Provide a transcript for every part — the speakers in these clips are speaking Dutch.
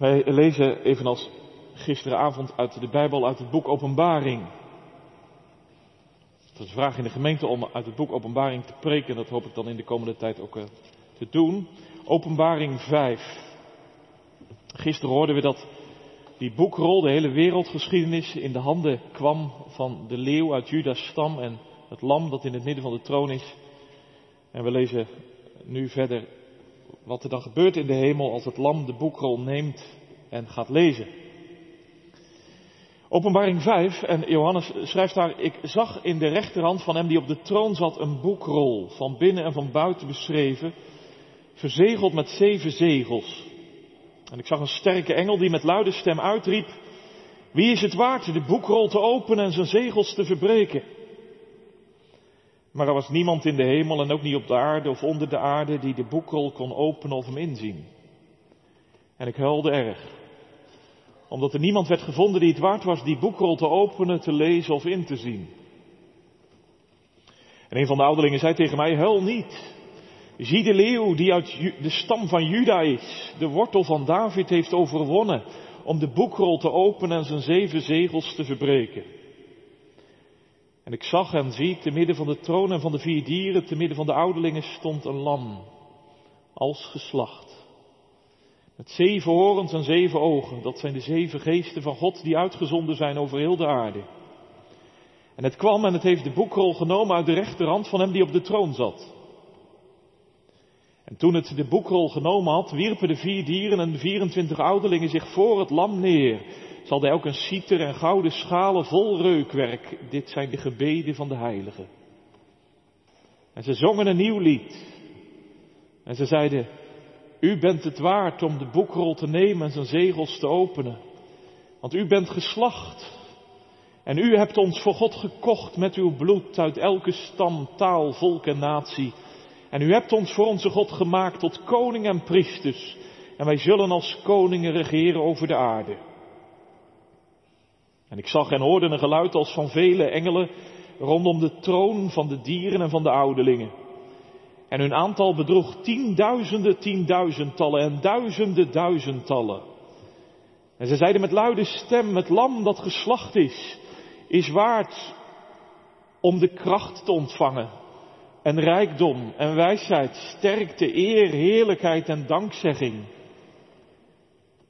Wij lezen evenals gisteravond uit de Bijbel, uit het boek Openbaring. Het is een vraag in de gemeente om uit het boek Openbaring te preken. Dat hoop ik dan in de komende tijd ook uh, te doen. Openbaring 5. Gisteren hoorden we dat die boekrol, de hele wereldgeschiedenis, in de handen kwam van de leeuw uit Judas stam en het lam dat in het midden van de troon is. En we lezen nu verder wat er dan gebeurt in de hemel als het lam de boekrol neemt en gaat lezen. Openbaring 5 en Johannes schrijft daar, ik zag in de rechterhand van hem die op de troon zat een boekrol, van binnen en van buiten beschreven, verzegeld met zeven zegels. En ik zag een sterke engel die met luide stem uitriep, wie is het waard de boekrol te openen en zijn zegels te verbreken? Maar er was niemand in de hemel en ook niet op de aarde of onder de aarde die de boekrol kon openen of hem inzien. En ik huilde erg, omdat er niemand werd gevonden die het waard was die boekrol te openen, te lezen of in te zien. En een van de ouderlingen zei tegen mij, huil niet. Zie de leeuw die uit de stam van Juda is, de wortel van David heeft overwonnen om de boekrol te openen en zijn zeven zegels te verbreken. En ik zag en zie, te midden van de troon en van de vier dieren, te midden van de ouderlingen stond een lam, als geslacht. Met zeven horens en zeven ogen, dat zijn de zeven geesten van God die uitgezonden zijn over heel de aarde. En het kwam en het heeft de boekrol genomen uit de rechterhand van hem die op de troon zat. En toen het de boekrol genomen had, wierpen de vier dieren en de 24 ouderlingen zich voor het lam neer. Ze hadden elk een citer en gouden schalen vol reukwerk. Dit zijn de gebeden van de heiligen. En ze zongen een nieuw lied. En ze zeiden, u bent het waard om de boekrol te nemen en zijn zegels te openen. Want u bent geslacht. En u hebt ons voor God gekocht met uw bloed uit elke stam, taal, volk en natie. En u hebt ons voor onze God gemaakt tot koning en priesters. En wij zullen als koningen regeren over de aarde. En ik zag en hoorde een geluid als van vele engelen rondom de troon van de dieren en van de ouderlingen. En hun aantal bedroeg tienduizenden tienduizendtallen en duizenden duizendtallen. En ze zeiden met luide stem, het lam dat geslacht is, is waard om de kracht te ontvangen. En rijkdom en wijsheid, sterkte, eer, heerlijkheid en dankzegging.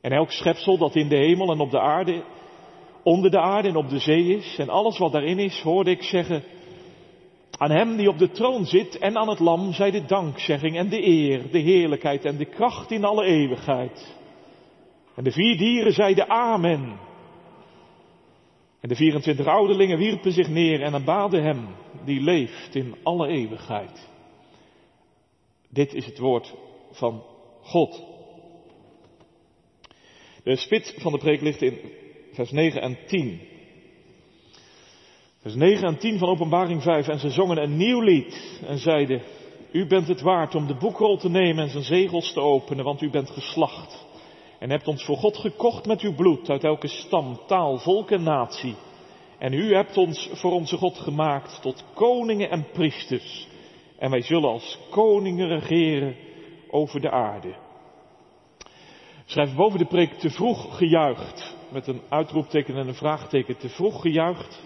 En elk schepsel dat in de hemel en op de aarde onder de aarde en op de zee is en alles wat daarin is, hoorde ik zeggen, aan hem die op de troon zit en aan het lam zij de dankzegging en de eer, de heerlijkheid en de kracht in alle eeuwigheid. En de vier dieren zeiden amen. En de 24 ouderlingen wierpen zich neer en aanbaden hem die leeft in alle eeuwigheid. Dit is het woord van God. De spits van de preek ligt in vers 9 en 10. Vers 9 en 10 van Openbaring 5. En ze zongen een nieuw lied en zeiden, u bent het waard om de boekrol te nemen en zijn zegels te openen, want u bent geslacht. En hebt ons voor God gekocht met uw bloed uit elke stam, taal, volk en natie. En u hebt ons voor onze God gemaakt tot koningen en priesters. En wij zullen als koningen regeren over de aarde. Schrijf boven de preek te vroeg gejuicht met een uitroepteken en een vraagteken te vroeg gejuicht.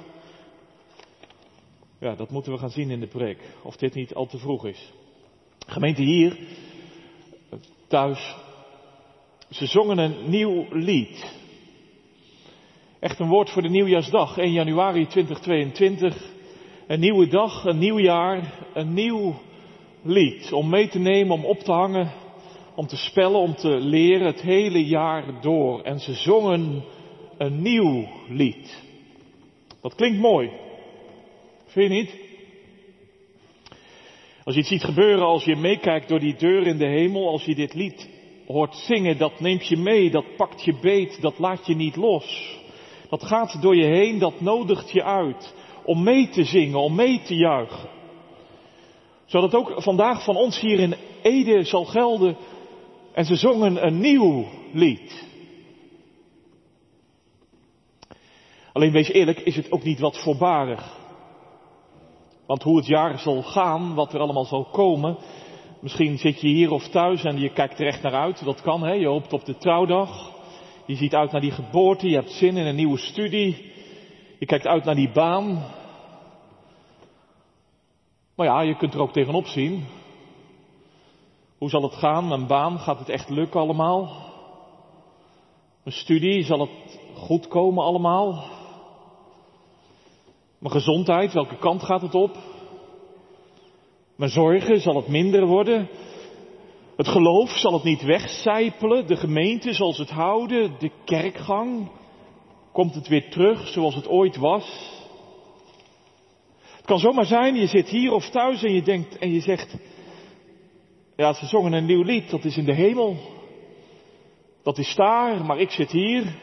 Ja, dat moeten we gaan zien in de preek. Of dit niet al te vroeg is. Gemeente hier, thuis, ze zongen een nieuw lied. Echt een woord voor de nieuwjaarsdag, 1 januari 2022. Een nieuwe dag, een nieuw jaar, een nieuw lied. Om mee te nemen, om op te hangen, om te spellen, om te leren het hele jaar door. En ze zongen een nieuw lied. Dat klinkt mooi. Vind je niet? Als je iets ziet gebeuren, als je meekijkt door die deur in de hemel, als je dit lied hoort zingen, dat neemt je mee, dat pakt je beet, dat laat je niet los. Dat gaat door je heen, dat nodigt je uit om mee te zingen, om mee te juichen. Zodat ook vandaag van ons hier in Ede zal gelden. En ze zongen een nieuw lied. Alleen wees eerlijk, is het ook niet wat voorbarig. Want hoe het jaar zal gaan, wat er allemaal zal komen. Misschien zit je hier of thuis en je kijkt er echt naar uit. Dat kan, hè? Je hoopt op de trouwdag. Je ziet uit naar die geboorte, je hebt zin in een nieuwe studie. Je kijkt uit naar die baan. Maar ja, je kunt er ook tegenop zien. Hoe zal het gaan? Mijn baan, gaat het echt lukken allemaal? Mijn studie, zal het goed komen allemaal? Mijn gezondheid, welke kant gaat het op? Mijn zorgen, zal het minder worden? Het geloof, zal het niet wegcijpelen? De gemeente, zal ze het houden? De kerkgang, komt het weer terug zoals het ooit was? Het kan zomaar zijn, je zit hier of thuis en je denkt en je zegt, ja, ze zongen een nieuw lied, dat is in de hemel. Dat is daar, maar ik zit hier.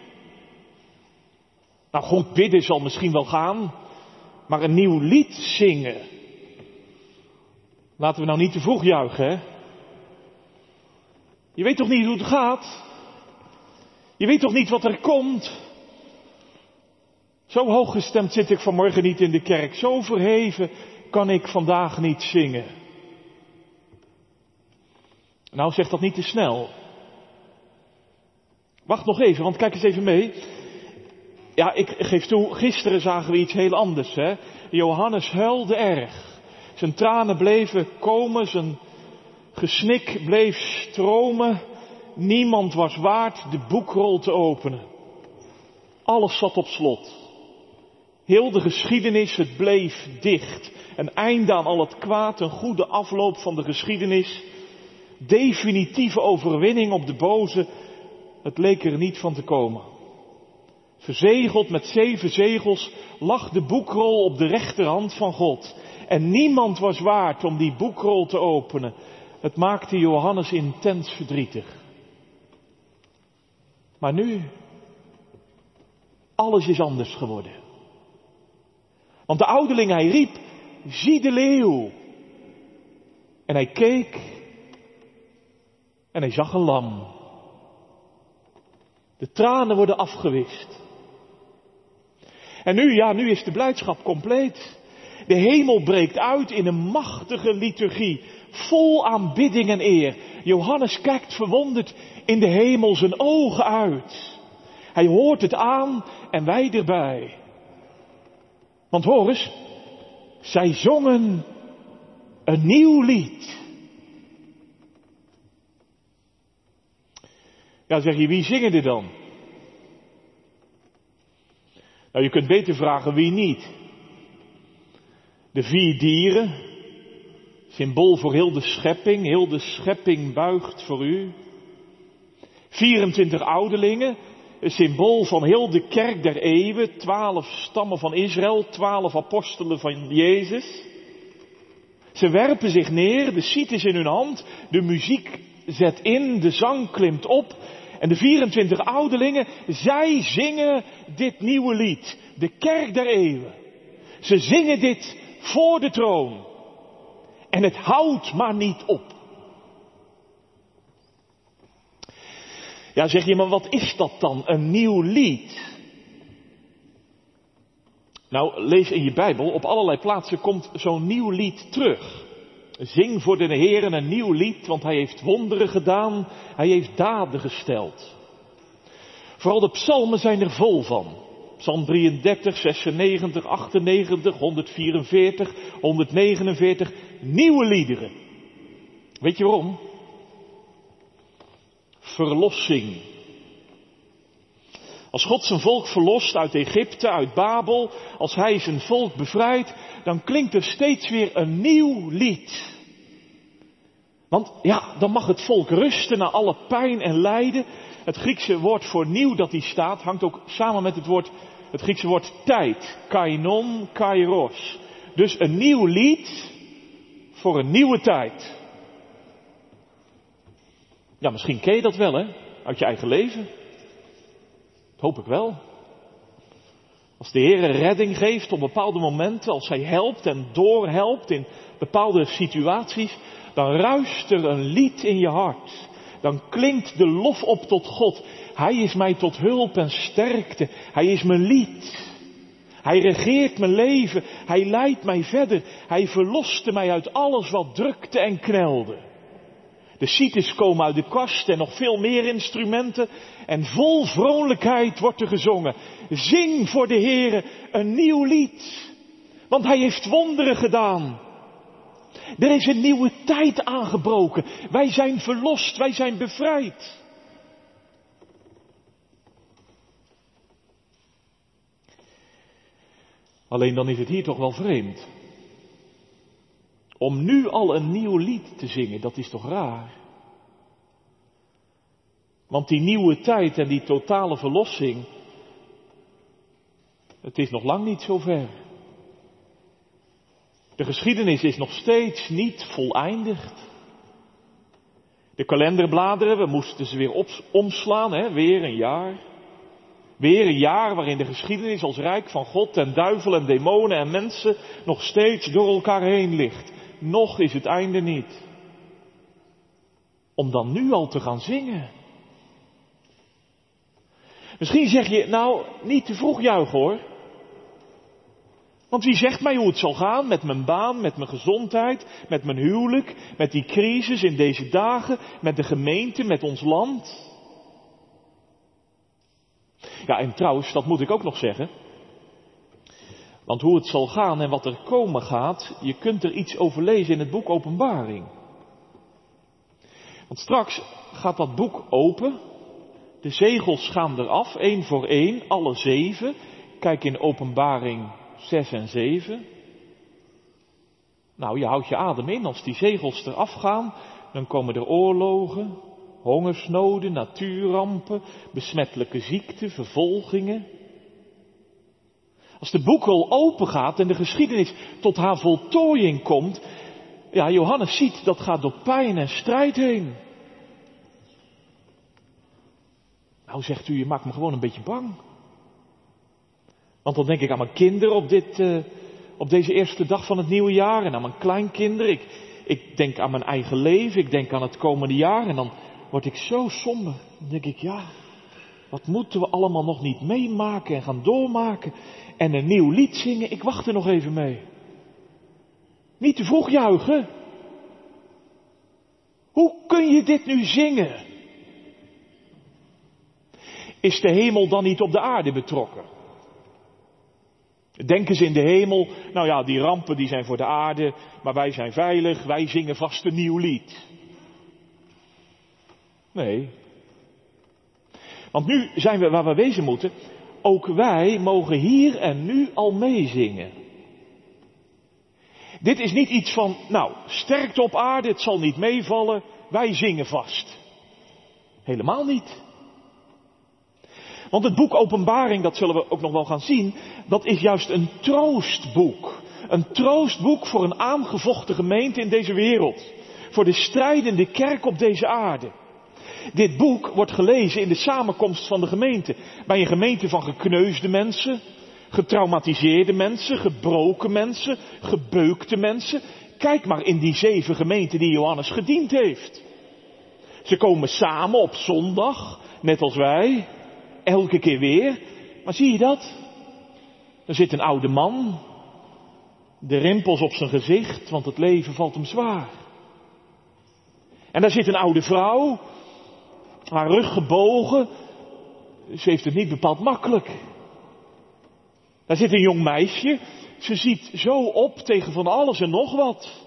Nou, goed bidden zal misschien wel gaan, maar een nieuw lied zingen. Laten we nou niet te vroeg juichen, hè? Je weet toch niet hoe het gaat? Je weet toch niet wat er komt? Zo hooggestemd zit ik vanmorgen niet in de kerk. Zo verheven kan ik vandaag niet zingen. Nou, zeg dat niet te snel. Wacht nog even, want kijk eens even mee. Ja, ik geef toe, gisteren zagen we iets heel anders. Hè? Johannes huilde erg. Zijn tranen bleven komen, zijn gesnik bleef stromen. Niemand was waard de boekrol te openen. Alles zat op slot. Heel de geschiedenis, het bleef dicht. Een einde aan al het kwaad, een goede afloop van de geschiedenis. Definitieve overwinning op de boze. Het leek er niet van te komen. Verzegeld met zeven zegels lag de boekrol op de rechterhand van God. En niemand was waard om die boekrol te openen. Het maakte Johannes intens verdrietig. Maar nu, alles is anders geworden. Want de ouderling, hij riep, zie de leeuw. En hij keek en hij zag een lam. De tranen worden afgewist. En nu, ja, nu is de blijdschap compleet. De hemel breekt uit in een machtige liturgie, vol aanbidding en eer. Johannes kijkt verwonderd in de hemel zijn ogen uit. Hij hoort het aan en wij erbij. Want hoor eens, zij zongen een nieuw lied. Ja, zeg je, wie zingen er dan? Nou, je kunt beter vragen wie niet. De vier dieren, symbool voor heel de schepping, heel de schepping buigt voor u. 24 ouderlingen, een symbool van heel de kerk der eeuwen, twaalf stammen van Israël, twaalf apostelen van Jezus. Ze werpen zich neer, de siet is in hun hand, de muziek zet in, de zang klimt op. En de 24 ouderlingen, zij zingen dit nieuwe lied, de kerk der eeuwen. Ze zingen dit voor de troon. En het houdt maar niet op. Ja, zeg je, maar wat is dat dan? Een nieuw lied? Nou, lees in je Bijbel, op allerlei plaatsen komt zo'n nieuw lied terug. Zing voor de Heer een nieuw lied, want Hij heeft wonderen gedaan, Hij heeft daden gesteld. Vooral de psalmen zijn er vol van. Psalm 33, 96, 98, 144, 149, nieuwe liederen. Weet je waarom? verlossing. Als God zijn volk verlost uit Egypte, uit Babel, als Hij zijn volk bevrijdt, dan klinkt er steeds weer een nieuw lied. Want ja, dan mag het volk rusten na alle pijn en lijden. Het Griekse woord voor nieuw dat hier staat, hangt ook samen met het woord, het Griekse woord tijd. Kainon, kairos. Dus een nieuw lied voor een nieuwe tijd. Ja, misschien ken je dat wel, hè? Uit je eigen leven. Hoop ik wel. Als de Heer redding geeft op bepaalde momenten, als Hij helpt en doorhelpt in bepaalde situaties, dan ruist er een lied in je hart. Dan klinkt de lof op tot God. Hij is mij tot hulp en sterkte. Hij is mijn lied. Hij regeert mijn leven. Hij leidt mij verder. Hij verloste mij uit alles wat drukte en knelde. De cites komen uit de kast en nog veel meer instrumenten. En vol vrolijkheid wordt er gezongen. Zing voor de Heere een nieuw lied. Want Hij heeft wonderen gedaan. Er is een nieuwe tijd aangebroken. Wij zijn verlost, wij zijn bevrijd. Alleen dan is het hier toch wel vreemd. Om nu al een nieuw lied te zingen, dat is toch raar? Want die nieuwe tijd en die totale verlossing, het is nog lang niet zo ver. De geschiedenis is nog steeds niet voleindigd. De kalenderbladeren, we moesten ze weer omslaan, hè, weer een jaar. Weer een jaar waarin de geschiedenis als rijk van God en duivel en demonen en mensen nog steeds door elkaar heen ligt. Nog is het einde niet. Om dan nu al te gaan zingen. Misschien zeg je, nou, niet te vroeg juichen hoor. Want wie zegt mij hoe het zal gaan met mijn baan, met mijn gezondheid, met mijn huwelijk, met die crisis in deze dagen, met de gemeente, met ons land? Ja, en trouwens, dat moet ik ook nog zeggen. Want hoe het zal gaan en wat er komen gaat, je kunt er iets over lezen in het boek Openbaring. Want straks gaat dat boek open, de zegels gaan eraf, één voor één, alle zeven. Kijk in Openbaring 6 en 7. Nou, je houdt je adem in. Als die zegels eraf gaan, dan komen er oorlogen, hongersnoden, natuurrampen, besmettelijke ziekten, vervolgingen. Als de boekrol open gaat en de geschiedenis tot haar voltooiing komt, ja, Johannes ziet dat gaat door pijn en strijd heen. Nou zegt u, je maakt me gewoon een beetje bang. Want dan denk ik aan mijn kinderen op, dit, uh, op deze eerste dag van het nieuwe jaar en aan mijn kleinkinderen. Ik, ik denk aan mijn eigen leven, ik denk aan het komende jaar en dan word ik zo somber. Dan denk ik, ja, wat moeten we allemaal nog niet meemaken en gaan doormaken en een nieuw lied zingen? Ik wacht er nog even mee. Niet te vroeg juichen. Hoe kun je dit nu zingen? Is de hemel dan niet op de aarde betrokken? Denken ze in de hemel, nou ja, die rampen die zijn voor de aarde, maar wij zijn veilig, wij zingen vast een nieuw lied. Nee. Want nu zijn we waar we wezen moeten. Ook wij mogen hier en nu al meezingen. Dit is niet iets van, nou, sterkte op aarde, het zal niet meevallen, wij zingen vast. Helemaal niet. Want het boek Openbaring, dat zullen we ook nog wel gaan zien, dat is juist een troostboek. Een troostboek voor een aangevochten gemeente in deze wereld. Voor de strijdende kerk op deze aarde. Dit boek wordt gelezen in de samenkomst van de gemeente. Bij een gemeente van gekneusde mensen, getraumatiseerde mensen, gebroken mensen, gebeukte mensen. Kijk maar in die zeven gemeenten die Johannes gediend heeft. Ze komen samen op zondag, net als wij. Elke keer weer. Maar zie je dat? Er zit een oude man. De rimpels op zijn gezicht, want het leven valt hem zwaar. En daar zit een oude vrouw. Haar rug gebogen. Ze heeft het niet bepaald makkelijk. Daar zit een jong meisje. Ze ziet zo op tegen van alles en nog wat.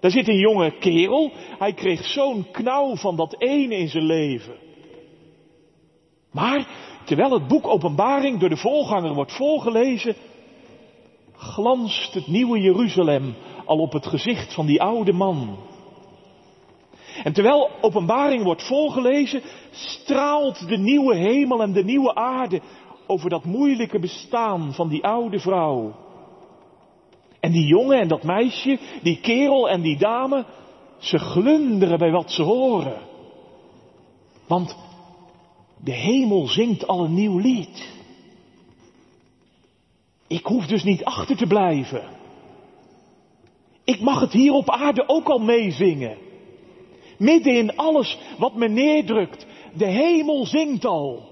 Daar zit een jonge kerel. Hij kreeg zo'n knauw van dat ene in zijn leven. Maar terwijl het boek Openbaring door de voorganger wordt voorgelezen, glanst het nieuwe Jeruzalem al op het gezicht van die oude man. En terwijl Openbaring wordt voorgelezen, straalt de nieuwe hemel en de nieuwe aarde over dat moeilijke bestaan van die oude vrouw. En die jongen en dat meisje, die kerel en die dame, ze glunderen bij wat ze horen. Want de hemel zingt al een nieuw lied. Ik hoef dus niet achter te blijven. Ik mag het hier op aarde ook al meezingen. Midden in alles wat me neerdrukt. De hemel zingt al.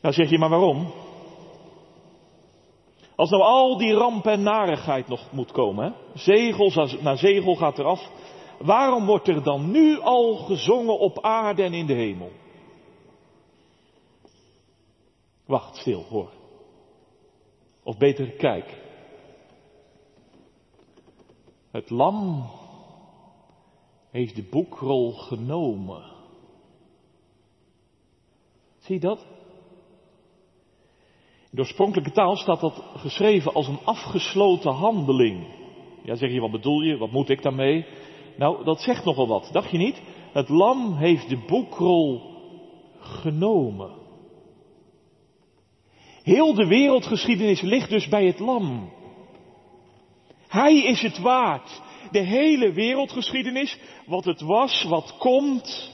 Nou zeg je, maar waarom? Als nou al die ramp en narigheid nog moet komen, hè? zegel na zegel gaat eraf, waarom wordt er dan nu al gezongen op aarde en in de hemel? Wacht, stil, hoor. Of beter, kijk. Het lam heeft de boekrol genomen. Zie je dat? In de oorspronkelijke taal staat dat geschreven als een afgesloten handeling. Ja, zeg je, wat bedoel je? Wat moet ik daarmee? Nou, dat zegt nogal wat, dacht je niet? Het lam heeft de boekrol genomen. Heel de wereldgeschiedenis ligt dus bij het lam. Hij is het waard. De hele wereldgeschiedenis, wat het was, wat komt,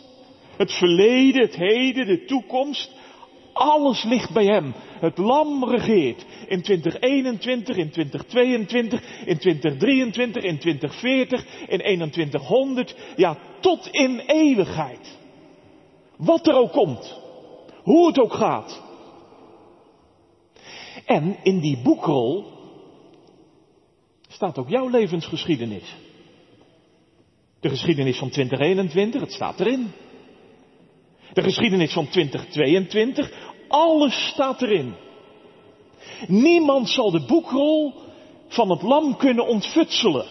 het verleden, het heden, de toekomst, alles ligt bij hem. Het lam regeert in 2021, in 2022, in 2023, in 2040, in 2100, ja, tot in eeuwigheid. Wat er ook komt, hoe het ook gaat. En in die boekrol staat ook jouw levensgeschiedenis. De geschiedenis van 2021, het staat erin. De geschiedenis van 2022, alles staat erin. Niemand zal de boekrol van het lam kunnen ontfutselen.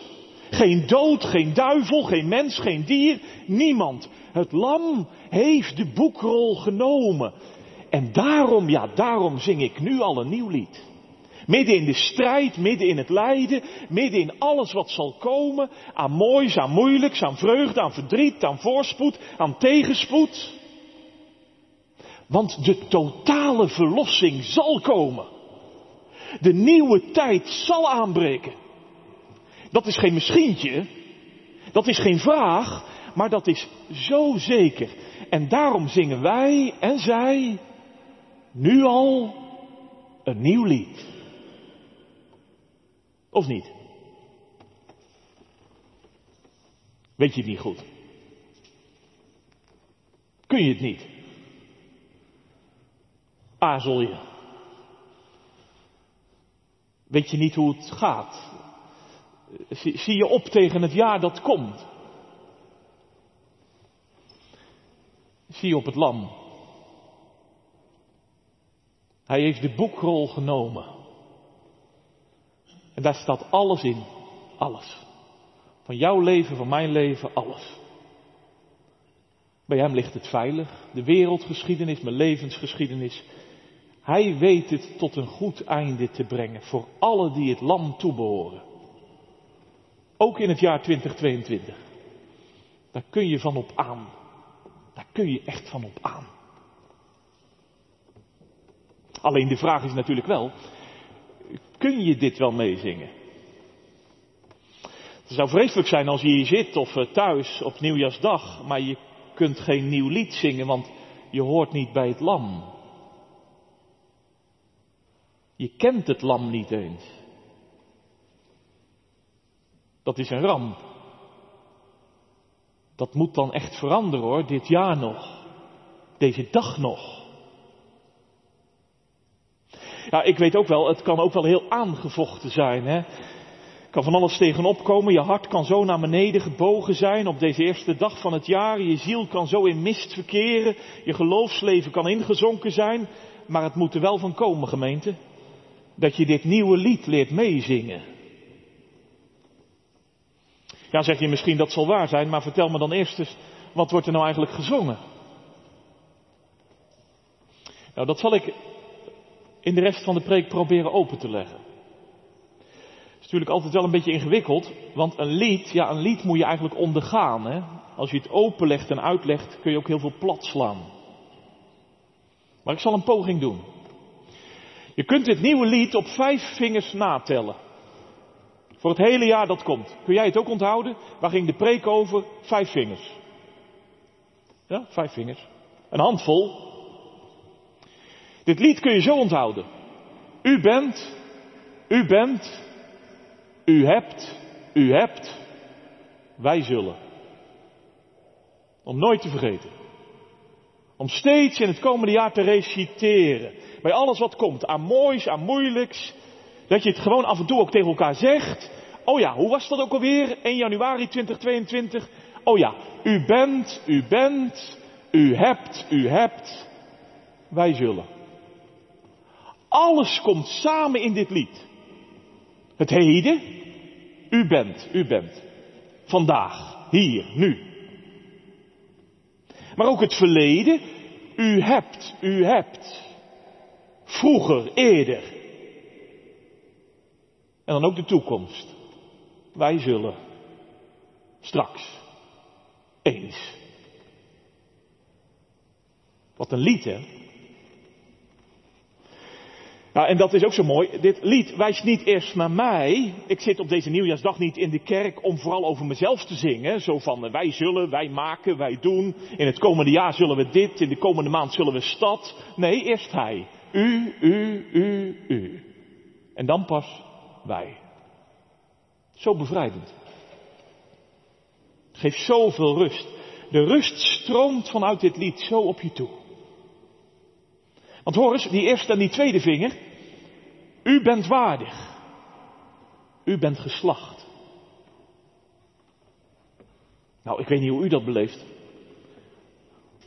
Geen dood, geen duivel, geen mens, geen dier, niemand. Het lam heeft de boekrol genomen. En daarom, ja, daarom zing ik nu al een nieuw lied. Midden in de strijd, midden in het lijden, midden in alles wat zal komen, aan moois, aan moeilijks, aan vreugde, aan verdriet, aan voorspoed, aan tegenspoed. Want de totale verlossing zal komen. De nieuwe tijd zal aanbreken. Dat is geen misschientje, dat is geen vraag, maar dat is zo zeker. En daarom zingen wij en zij nu al een nieuw lied. Of niet? Weet je het niet goed? Kun je het niet? Aarzel je? Weet je niet hoe het gaat? Zie je op tegen het jaar dat komt? Zie je op het lam? Hij heeft de boekrol genomen. En daar staat alles in. Alles. Van jouw leven, van mijn leven, alles. Bij hem ligt het veilig. De wereldgeschiedenis, mijn levensgeschiedenis. Hij weet het tot een goed einde te brengen voor alle die het lam toebehoren. Ook in het jaar 2022. Daar kun je van op aan. Daar kun je echt van op aan. Alleen de vraag is natuurlijk wel, kun je dit wel meezingen? Het zou vreselijk zijn als je hier zit of eh, thuis op nieuwjaarsdag, maar je kunt geen nieuw lied zingen, want je hoort niet bij het lam. Je kent het lam niet eens. Dat is een ramp. Dat moet dan echt veranderen hoor, dit jaar nog. Deze dag nog. Ja, ik weet ook wel, het kan ook wel heel aangevochten zijn. Hè? kan van alles tegenop komen. Je hart kan zo naar beneden gebogen zijn op deze eerste dag van het jaar. Je ziel kan zo in mist verkeren. Je geloofsleven kan ingezonken zijn. Maar het moet er wel van komen, gemeente. Dat je dit nieuwe lied leert meezingen. Ja, zeg je misschien dat zal waar zijn, maar vertel me dan eerst eens, wat wordt er nou eigenlijk gezongen? Nou, dat zal ik in de rest van de preek proberen open te leggen. Het is natuurlijk altijd wel een beetje ingewikkeld, want een lied, ja, een lied moet je eigenlijk ondergaan. Hè? Als je het openlegt en uitlegt, kun je ook heel veel plat slaan. Maar ik zal een poging doen. Je kunt dit nieuwe lied op vijf vingers natellen. Voor het hele jaar dat komt. Kun jij het ook onthouden? Waar ging de preek over? Vijf vingers. Ja, vijf vingers. Een handvol dit lied kun je zo onthouden. U bent, u bent, u hebt, u hebt, wij zullen. Om nooit te vergeten. Om steeds in het komende jaar te reciteren. Bij alles wat komt. Aan moois, aan moeilijks. Dat je het gewoon af en toe ook tegen elkaar zegt. Oh ja, hoe was dat ook alweer? 1 januari 2022. Oh ja, u bent, u bent, u hebt, u hebt, wij zullen. Alles komt samen in dit lied. Het heden, u bent, u bent. Vandaag, hier, nu. Maar ook het verleden, u hebt, u hebt. Vroeger, eerder. En dan ook de toekomst. Wij zullen. Straks. Eens. Wat een lied, hè? Nou, en dat is ook zo mooi. Dit lied wijst niet eerst naar mij. Ik zit op deze nieuwjaarsdag niet in de kerk om vooral over mezelf te zingen. Zo van wij zullen, wij maken, wij doen. In het komende jaar zullen we dit, in de komende maand zullen we stad. Nee, eerst hij. U, u, u, u. En dan pas wij. Zo bevrijdend. Geeft zoveel rust. De rust stroomt vanuit dit lied zo op je toe. Want hoor eens, die eerste en die tweede vinger. U bent waardig. U bent geslacht. Nou, ik weet niet hoe u dat beleeft.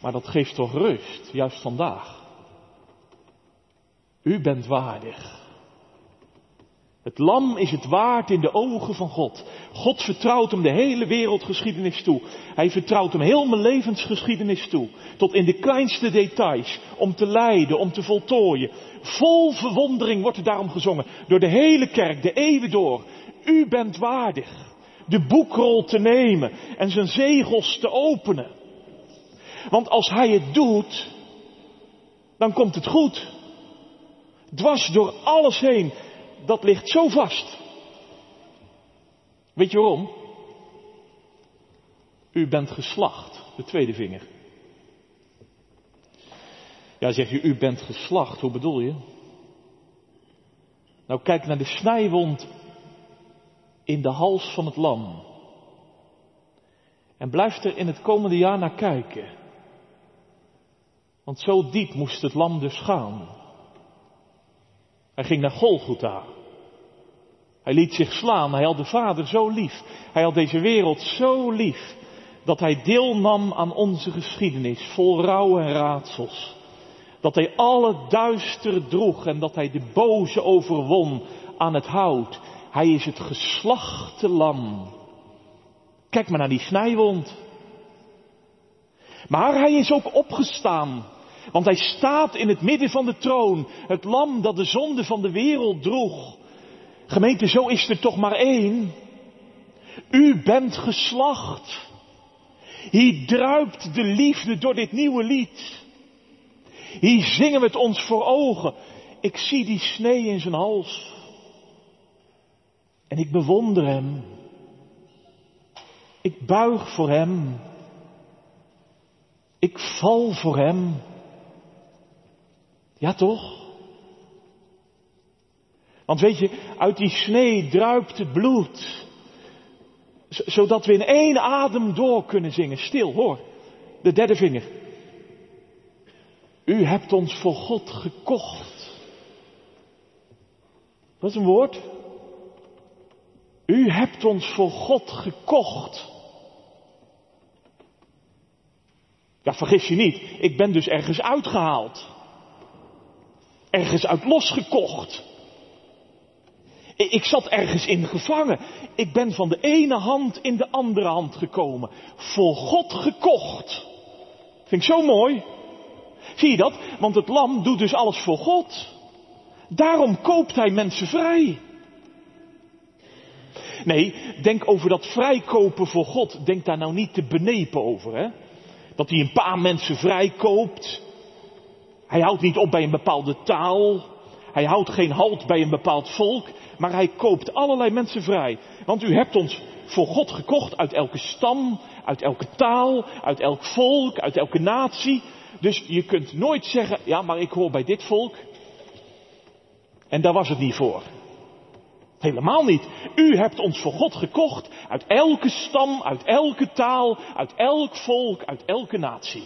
Maar dat geeft toch rust, juist vandaag. U bent waardig. Het lam is het waard in de ogen van God. God vertrouwt hem de hele wereldgeschiedenis toe. Hij vertrouwt hem heel mijn levensgeschiedenis toe. Tot in de kleinste details. Om te leiden, om te voltooien. Vol verwondering wordt er daarom gezongen. Door de hele kerk, de eeuwen door. U bent waardig. De boekrol te nemen en zijn zegels te openen. Want als hij het doet, dan komt het goed. Dwars door alles heen dat ligt zo vast. Weet je waarom? U bent geslacht, de tweede vinger. Ja, zeg je, u bent geslacht, hoe bedoel je? Nou, kijk naar de snijwond in de hals van het lam. En blijf er in het komende jaar naar kijken. Want zo diep moest het lam dus gaan. Hij ging naar Golgotha. Hij liet zich slaan. Hij had de Vader zo lief. Hij had deze wereld zo lief. Dat hij deelnam aan onze geschiedenis vol rouw en raadsels. Dat hij alle duister droeg en dat hij de boze overwon aan het hout. Hij is het geslachte lam. Kijk maar naar die snijwond. Maar hij is ook opgestaan. Want hij staat in het midden van de troon. Het lam dat de zonde van de wereld droeg. Gemeente, zo is er toch maar één. U bent geslacht. Hier druipt de liefde door dit nieuwe lied. Hier zingen we het ons voor ogen. Ik zie die snee in zijn hals. En ik bewonder hem. Ik buig voor hem. Ik val voor hem. Ja toch? Want weet je, uit die snee druipt het bloed. Zodat we in één adem door kunnen zingen. Stil, hoor. De derde vinger. U hebt ons voor God gekocht. Dat is een woord. U hebt ons voor God gekocht. Ja, vergis je niet. Ik ben dus ergens uitgehaald. Ergens uit losgekocht. Ik zat ergens in gevangen. Ik ben van de ene hand in de andere hand gekomen. Voor God gekocht. Vind ik zo mooi. Zie je dat? Want het lam doet dus alles voor God. Daarom koopt hij mensen vrij. Nee, denk over dat vrijkopen voor God. Denk daar nou niet te benepen over, hè? Dat hij een paar mensen vrijkoopt. Hij houdt niet op bij een bepaalde taal. Hij houdt geen halt bij een bepaald volk maar hij koopt allerlei mensen vrij. Want u hebt ons voor God gekocht uit elke stam, uit elke taal, uit elk volk, uit elke natie. Dus je kunt nooit zeggen, ja, maar ik hoor bij dit volk. En daar was het niet voor. Helemaal niet. U hebt ons voor God gekocht uit elke stam, uit elke taal, uit elk volk, uit elke natie.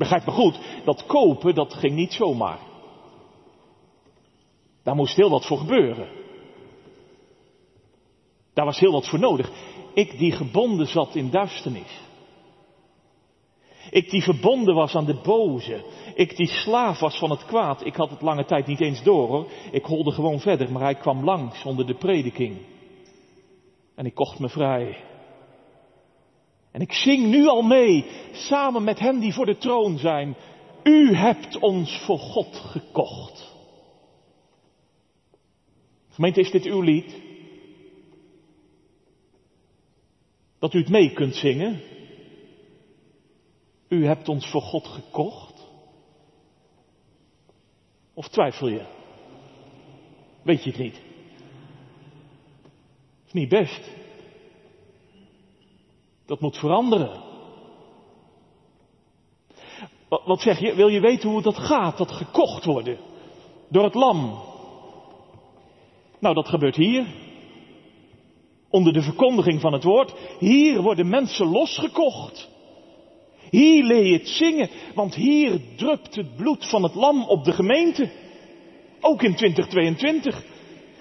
Begrijp me goed, dat kopen, dat ging niet zomaar. Daar moest heel wat voor gebeuren. Daar was heel wat voor nodig. Ik die gebonden zat in duisternis. Ik die verbonden was aan de boze. Ik die slaaf was van het kwaad. Ik had het lange tijd niet eens door hoor. Ik holde gewoon verder, maar hij kwam langs onder de prediking. En ik kocht me vrij. En ik zing nu al mee, samen met hen die voor de troon zijn. U hebt ons voor God gekocht. Gemeente, is dit uw lied? Dat u het mee kunt zingen? U hebt ons voor God gekocht? Of twijfel je? Weet je het niet? Is niet best. Dat moet veranderen. Wat zeg je? Wil je weten hoe dat gaat? Dat gekocht worden door het lam. Nou, dat gebeurt hier. Onder de verkondiging van het woord. Hier worden mensen losgekocht. Hier leer je het zingen, want hier drupt het bloed van het lam op de gemeente. Ook in 2022.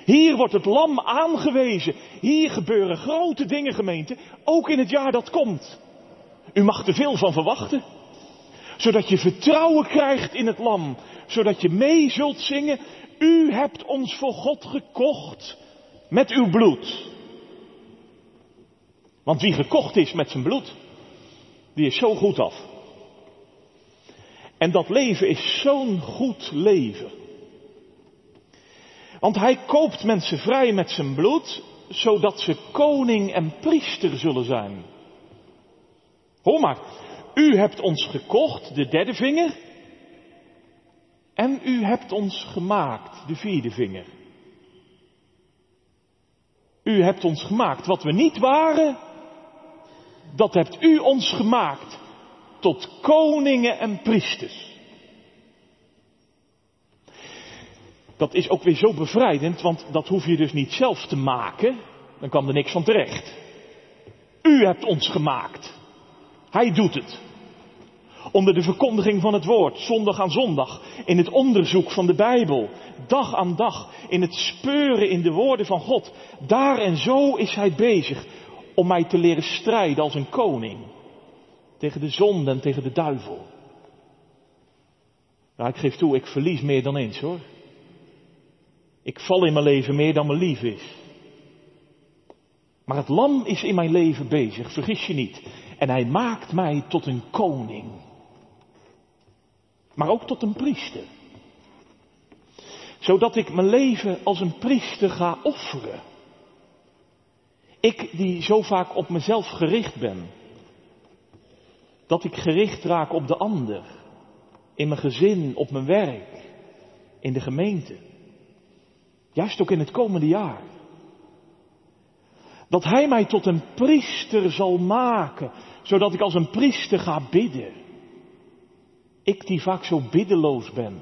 Hier wordt het lam aangewezen. Hier gebeuren grote dingen, gemeente. Ook in het jaar dat komt. U mag er veel van verwachten. Zodat je vertrouwen krijgt in het lam. Zodat je mee zult zingen. U hebt ons voor God gekocht met uw bloed. Want wie gekocht is met zijn bloed, die is zo goed af. En dat leven is zo'n goed leven. Want hij koopt mensen vrij met zijn bloed, zodat ze koning en priester zullen zijn. Hoor maar, u hebt ons gekocht, de derde vinger, en u hebt ons gemaakt, de vierde vinger. U hebt ons gemaakt wat we niet waren, dat hebt u ons gemaakt tot koningen en priesters. Dat is ook weer zo bevrijdend, want dat hoef je dus niet zelf te maken, dan kwam er niks van terecht. U hebt ons gemaakt. Hij doet het. Onder de verkondiging van het woord, zondag aan zondag, in het onderzoek van de Bijbel, dag aan dag, in het speuren in de woorden van God. Daar en zo is hij bezig om mij te leren strijden als een koning. Tegen de zonde en tegen de duivel. Nou, ik geef toe, ik verlies meer dan eens hoor. Ik val in mijn leven meer dan me lief is. Maar het lam is in mijn leven bezig, vergis je niet. En hij maakt mij tot een koning. Maar ook tot een priester. Zodat ik mijn leven als een priester ga offeren. Ik die zo vaak op mezelf gericht ben. Dat ik gericht raak op de ander. In mijn gezin, op mijn werk, in de gemeente. Juist ook in het komende jaar. Dat Hij mij tot een priester zal maken, zodat ik als een priester ga bidden. Ik die vaak zo biddeloos ben.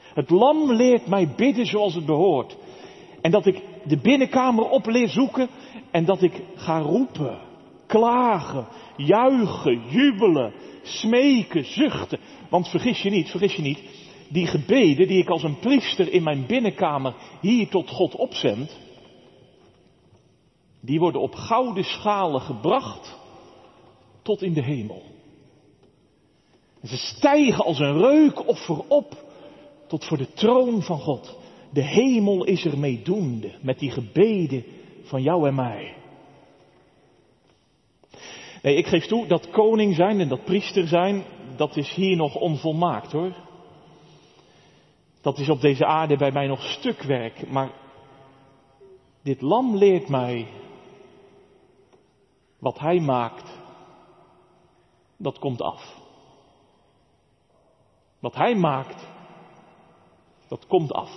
Het lam leert mij bidden zoals het behoort. En dat ik de binnenkamer op leer zoeken en dat ik ga roepen, klagen, juichen, jubelen, smeken, zuchten. Want vergis je niet, vergis je niet, die gebeden die ik als een priester in mijn binnenkamer hier tot God opzend, die worden op gouden schalen gebracht tot in de hemel. En ze stijgen als een reukoffer op tot voor de troon van God. De hemel is er meedoende met die gebeden van jou en mij. Nee, ik geef toe dat koning zijn en dat priester zijn, dat is hier nog onvolmaakt hoor. Dat is op deze aarde bij mij nog stukwerk, maar dit lam leert mij wat hij maakt, dat komt af. Wat hij maakt, dat komt af.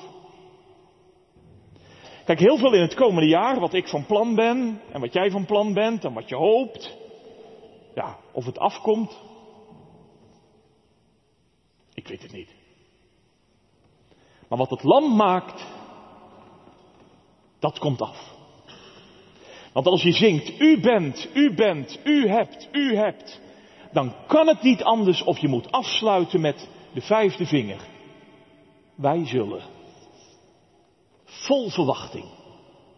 Kijk, heel veel in het komende jaar, wat ik van plan ben, en wat jij van plan bent, en wat je hoopt. Ja, of het afkomt. Ik weet het niet. Maar wat het lam maakt, dat komt af. Want als je zingt, u bent, u bent, u hebt, u hebt, dan kan het niet anders of je moet afsluiten met de vijfde vinger. Wij zullen. Vol verwachting.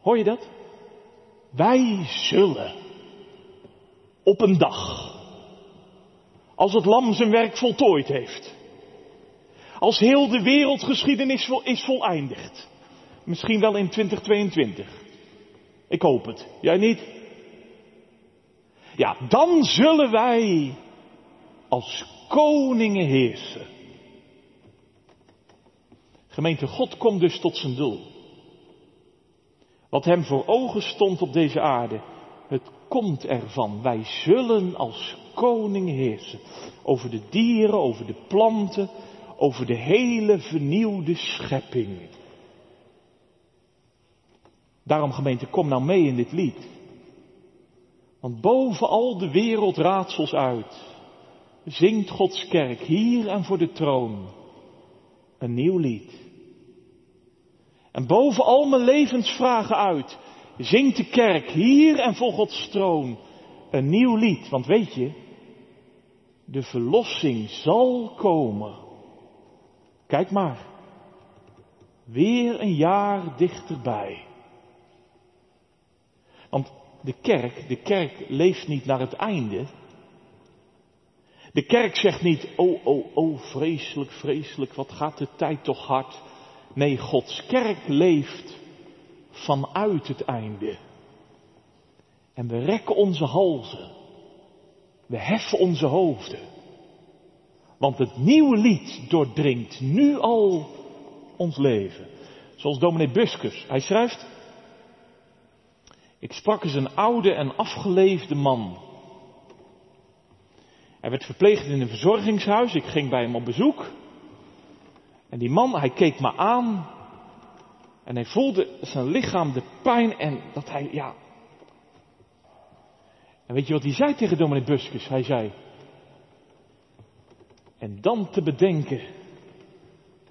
Hoor je dat? Wij zullen op een dag, als het lam zijn werk voltooid heeft, als heel de wereldgeschiedenis is voleindigd, misschien wel in 2022. Ik hoop het. Jij niet? Ja, dan zullen wij als koningen heersen. Gemeente, God komt dus tot zijn doel. Wat hem voor ogen stond op deze aarde, het komt ervan. Wij zullen als koning heersen. Over de dieren, over de planten, over de hele vernieuwde schepping. Daarom gemeente, kom nou mee in dit lied. Want boven al de wereldraadsels uit zingt Gods kerk hier en voor de troon een nieuw lied. En boven al mijn levensvragen uit zingt de kerk hier en voor Gods troon een nieuw lied. Want weet je, de verlossing zal komen. Kijk maar, weer een jaar dichterbij. Want de kerk, de kerk leeft niet naar het einde. De kerk zegt niet, oh, oh, oh, vreselijk, vreselijk, wat gaat de tijd toch hard. Nee, Gods kerk leeft vanuit het einde. En we rekken onze halzen. We heffen onze hoofden. Want het nieuwe lied doordringt nu al ons leven. Zoals dominee Buskus. Hij schrijft. Ik sprak eens een oude en afgeleefde man. Hij werd verpleegd in een verzorgingshuis. Ik ging bij hem op bezoek. En die man, hij keek me aan. En hij voelde zijn lichaam de pijn en dat hij, ja. En weet je wat hij zei tegen dominee Buskus? Hij zei. En dan te bedenken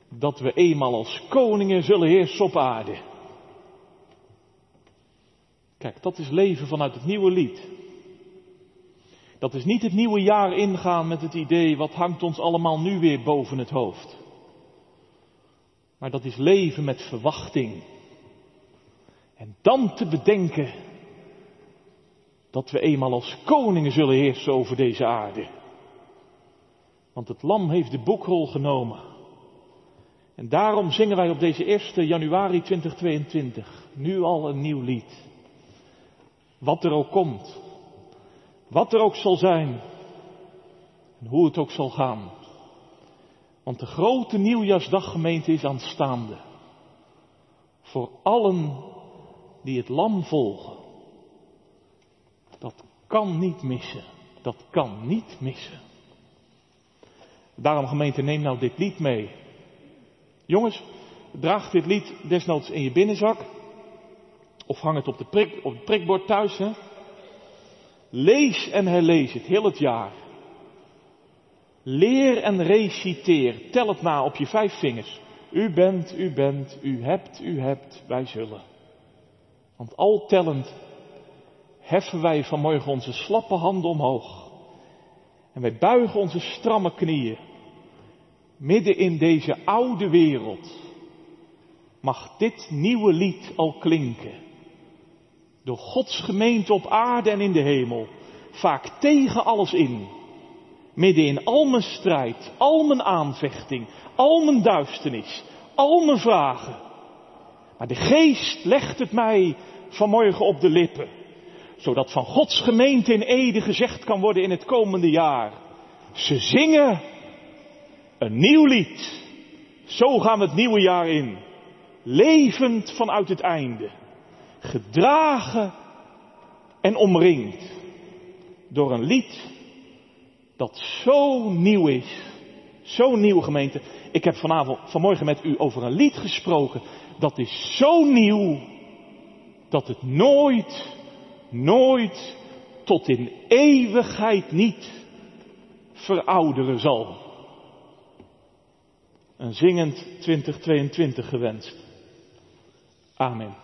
dat we eenmaal als koningen zullen heersen op aarde. Kijk, dat is leven vanuit het nieuwe lied. Dat is niet het nieuwe jaar ingaan met het idee, wat hangt ons allemaal nu weer boven het hoofd. Maar dat is leven met verwachting. En dan te bedenken dat we eenmaal als koningen zullen heersen over deze aarde. Want het lam heeft de boekrol genomen. En daarom zingen wij op deze 1 januari 2022 nu al een nieuw lied. Wat er ook komt. Wat er ook zal zijn. En hoe het ook zal gaan. Want de grote nieuwjaarsdaggemeente is aanstaande. Voor allen die het lam volgen. Dat kan niet missen. Dat kan niet missen. Daarom gemeente, neem nou dit lied mee. Jongens, draag dit lied desnoods in je binnenzak. Of hang het op, de prik, op het prikbord thuis. Lees en herlees het heel het jaar. Leer en reciteer. Tel het na op je vijf vingers. U bent, u bent, u hebt, u hebt, wij zullen. Want al tellend heffen wij vanmorgen onze slappe handen omhoog. En wij buigen onze stramme knieën. Midden in deze oude wereld mag dit nieuwe lied al klinken. Door Gods gemeente op aarde en in de hemel. Vaak tegen alles in. Midden in al mijn strijd, al mijn aanvechting, al mijn duisternis, al mijn vragen. Maar de geest legt het mij vanmorgen op de lippen. Zodat van Gods gemeente in Ede gezegd kan worden in het komende jaar. Ze zingen een nieuw lied. Zo gaan we het nieuwe jaar in. Levend vanuit het einde gedragen en omringd door een lied dat zo nieuw is. Zo nieuw gemeente. Ik heb vanavond, vanmorgen met u over een lied gesproken. Dat is zo nieuw dat het nooit, nooit tot in eeuwigheid niet verouderen zal. Een zingend 2022 gewenst. Amen.